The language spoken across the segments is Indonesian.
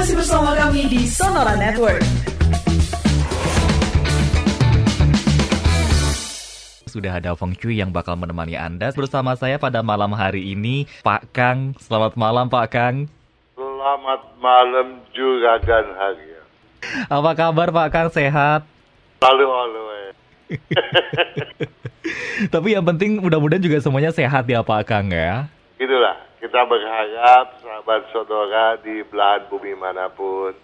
masih bersama kami di Sonora Network. Sudah ada Feng Shui yang bakal menemani Anda bersama saya pada malam hari ini, Pak Kang. Selamat malam, Pak Kang. Selamat malam Juragan Harya. Apa kabar, Pak Kang? Sehat? Lalu lalu eh. Tapi yang penting mudah-mudahan juga semuanya sehat ya, Pak Kang ya. Itulah, kita berharap sahabat saudara di belahan bumi mana pun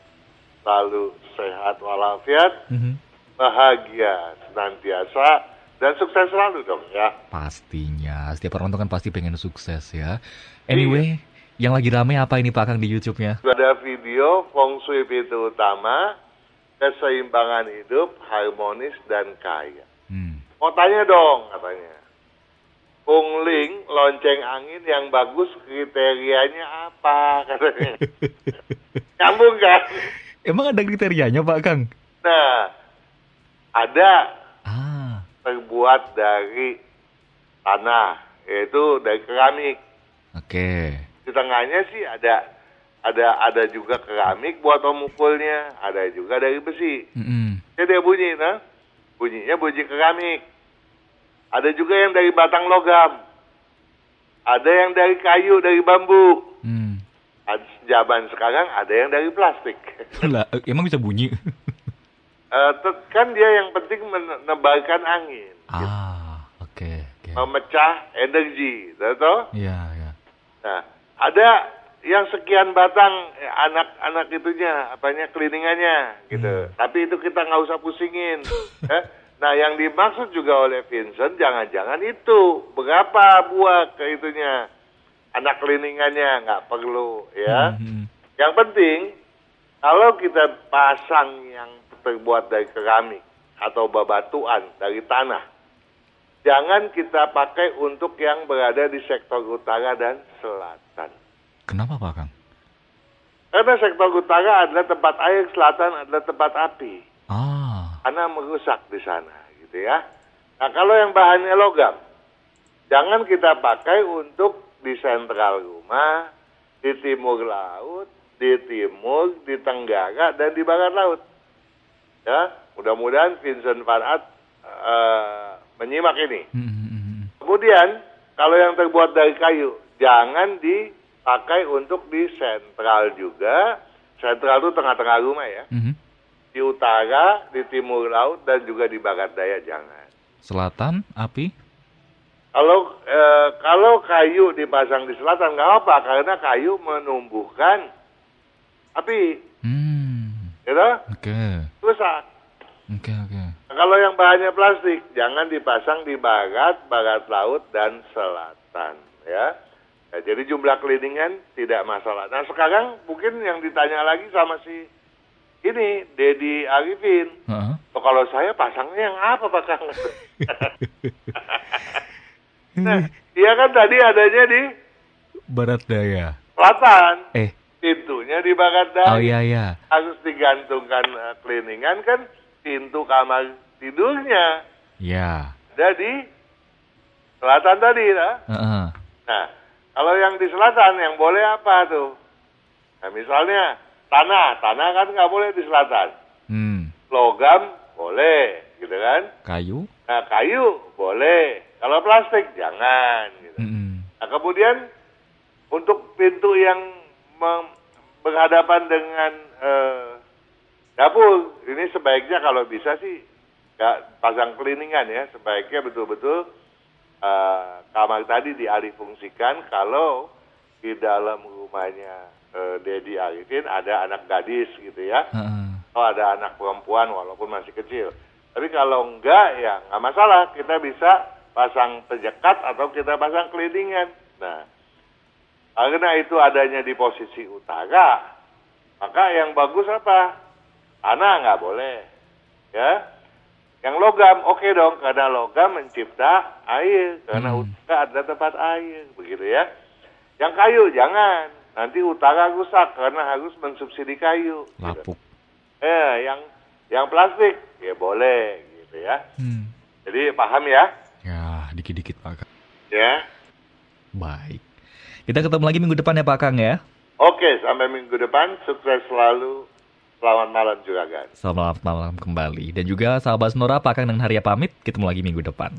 selalu sehat walafiat, Mhm. bahagia senantiasa, dan sukses selalu dong ya. Pastinya, setiap orang tuh kan pasti pengen sukses ya. Anyway, yang lagi rame apa ini Pak Kang di YouTube-nya? Ada video feng shui pintu utama, keseimbangan hidup, harmonis dan kaya. Hmm. Mau tanya dong katanya. Pungling, lonceng angin yang bagus kriterianya apa katanya. Nyambung kan? Emang ada kriterianya Pak Kang? Nah, ada Ah, terbuat dari tanah, yaitu dari keramik. oke. Di tengahnya sih ada ada ada juga keramik buat memukulnya, ada juga dari besi. Mm-mm. Jadi dia bunyi, nah, bunyinya bunyi keramik. Ada juga yang dari batang logam. Ada yang dari kayu, dari bambu. Hmm. Zaman sekarang ada yang dari plastik. Lah, emang bisa bunyi? Eh, te- kan dia yang penting menebarkan angin, ah, oke, oke. memecah energi, tahu? Iya, iya. Nah, ada yang sekian batang eh, anak-anak itunya, apanya cleaningannya, gitu. Tapi itu kita nggak usah pusingin. eh? Nah, yang dimaksud juga oleh Vincent, jangan-jangan itu berapa buah ke itunya, anak cleaningannya nggak perlu, ya. Mhm. Yang penting, kalau kita pasang yang terbuat dari keramik atau babatuan dari tanah, jangan kita pakai untuk yang berada di sektor utara dan selatan. Kenapa Pak Kang? Karena sektor utara adalah tempat air, selatan adalah tempat api. Ah, Karena merusak di sana, gitu ya. Nah, kalau yang bahannya logam, jangan kita pakai untuk di sentral rumah, di timur laut, di timur, di tenggara, dan di barat laut. Ya, mudah-mudahan Vincent Van Aert eh, menyimak ini. Mhm. Kemudian, kalau yang terbuat dari kayu, jangan dipakai untuk di sentral juga. Sentral itu tengah-tengah rumah ya. Di utara, di timur laut, dan juga di barat daya jangan. Selatan, api? Kalau eh, kalau kayu dipasang di selatan nggak apa karena kayu menumbuhkan api, Hmm, gitu, oke, rusak. oke, oke. Nah, kalau yang bahannya plastik, jangan dipasang di barat, barat laut, dan selatan, ya. Ya, jadi jumlah cleaningan tidak masalah. Nah sekarang mungkin yang ditanya lagi sama si ini Dedi Arifin. Heeh. Oh, kalau saya pasangnya yang apa Pak Kang? nah, dia kan tadi adanya di Barat daya. selatan, Eh, pintunya di barat daya. oh iya iya. Harus digantungkan eh, cleaningan kan pintu kamar tidurnya Ya. ada di selatan tadi, nah. Heeh. Nah, kalau yang di selatan yang boleh apa tuh? Nah, misalnya tanah, tanah kan nggak boleh di selatan. Hmm. Logam boleh, gitu kan? Kayu? Nah, kayu boleh. Kalau plastik jangan. Gitu. Mhm. Nah, kemudian untuk pintu yang berhadapan dengan eh, dapur, ini sebaiknya kalau bisa sih nggak pasang cleaningan ya. Sebaiknya betul-betul eh, kamar tadi dialih fungsikan kalau di dalam rumahnya eh, Dedi Arifin ada anak gadis gitu ya. Heeh. Oh ada anak perempuan walaupun masih kecil. Tapi kalau enggak ya nggak masalah. Kita bisa pasang penyekat atau kita pasang cleaningan. Nah, karena itu adanya di posisi utara, maka yang bagus apa? Tanah nggak boleh. Ya. Yang logam oke dong karena logam mencipta air karena Hmm. utara ada tempat air begitu ya. Yang kayu jangan. Nanti utara rusak karena harus mensubsidi kayu. gitu. Lapuk. Eh, yang yang plastik ya boleh gitu ya. Hmm. Jadi paham ya? Ya, dikit-dikit Pak Kang. Ya. Baik. Kita ketemu lagi minggu depan ya Pak Kang ya. Oke, sampai minggu depan. Sukses selalu. Selamat malam juga, guys. Selamat malam kembali. Dan juga sahabat Sonora, Pak Kang dan Haria pamit. Ketemu lagi minggu depan.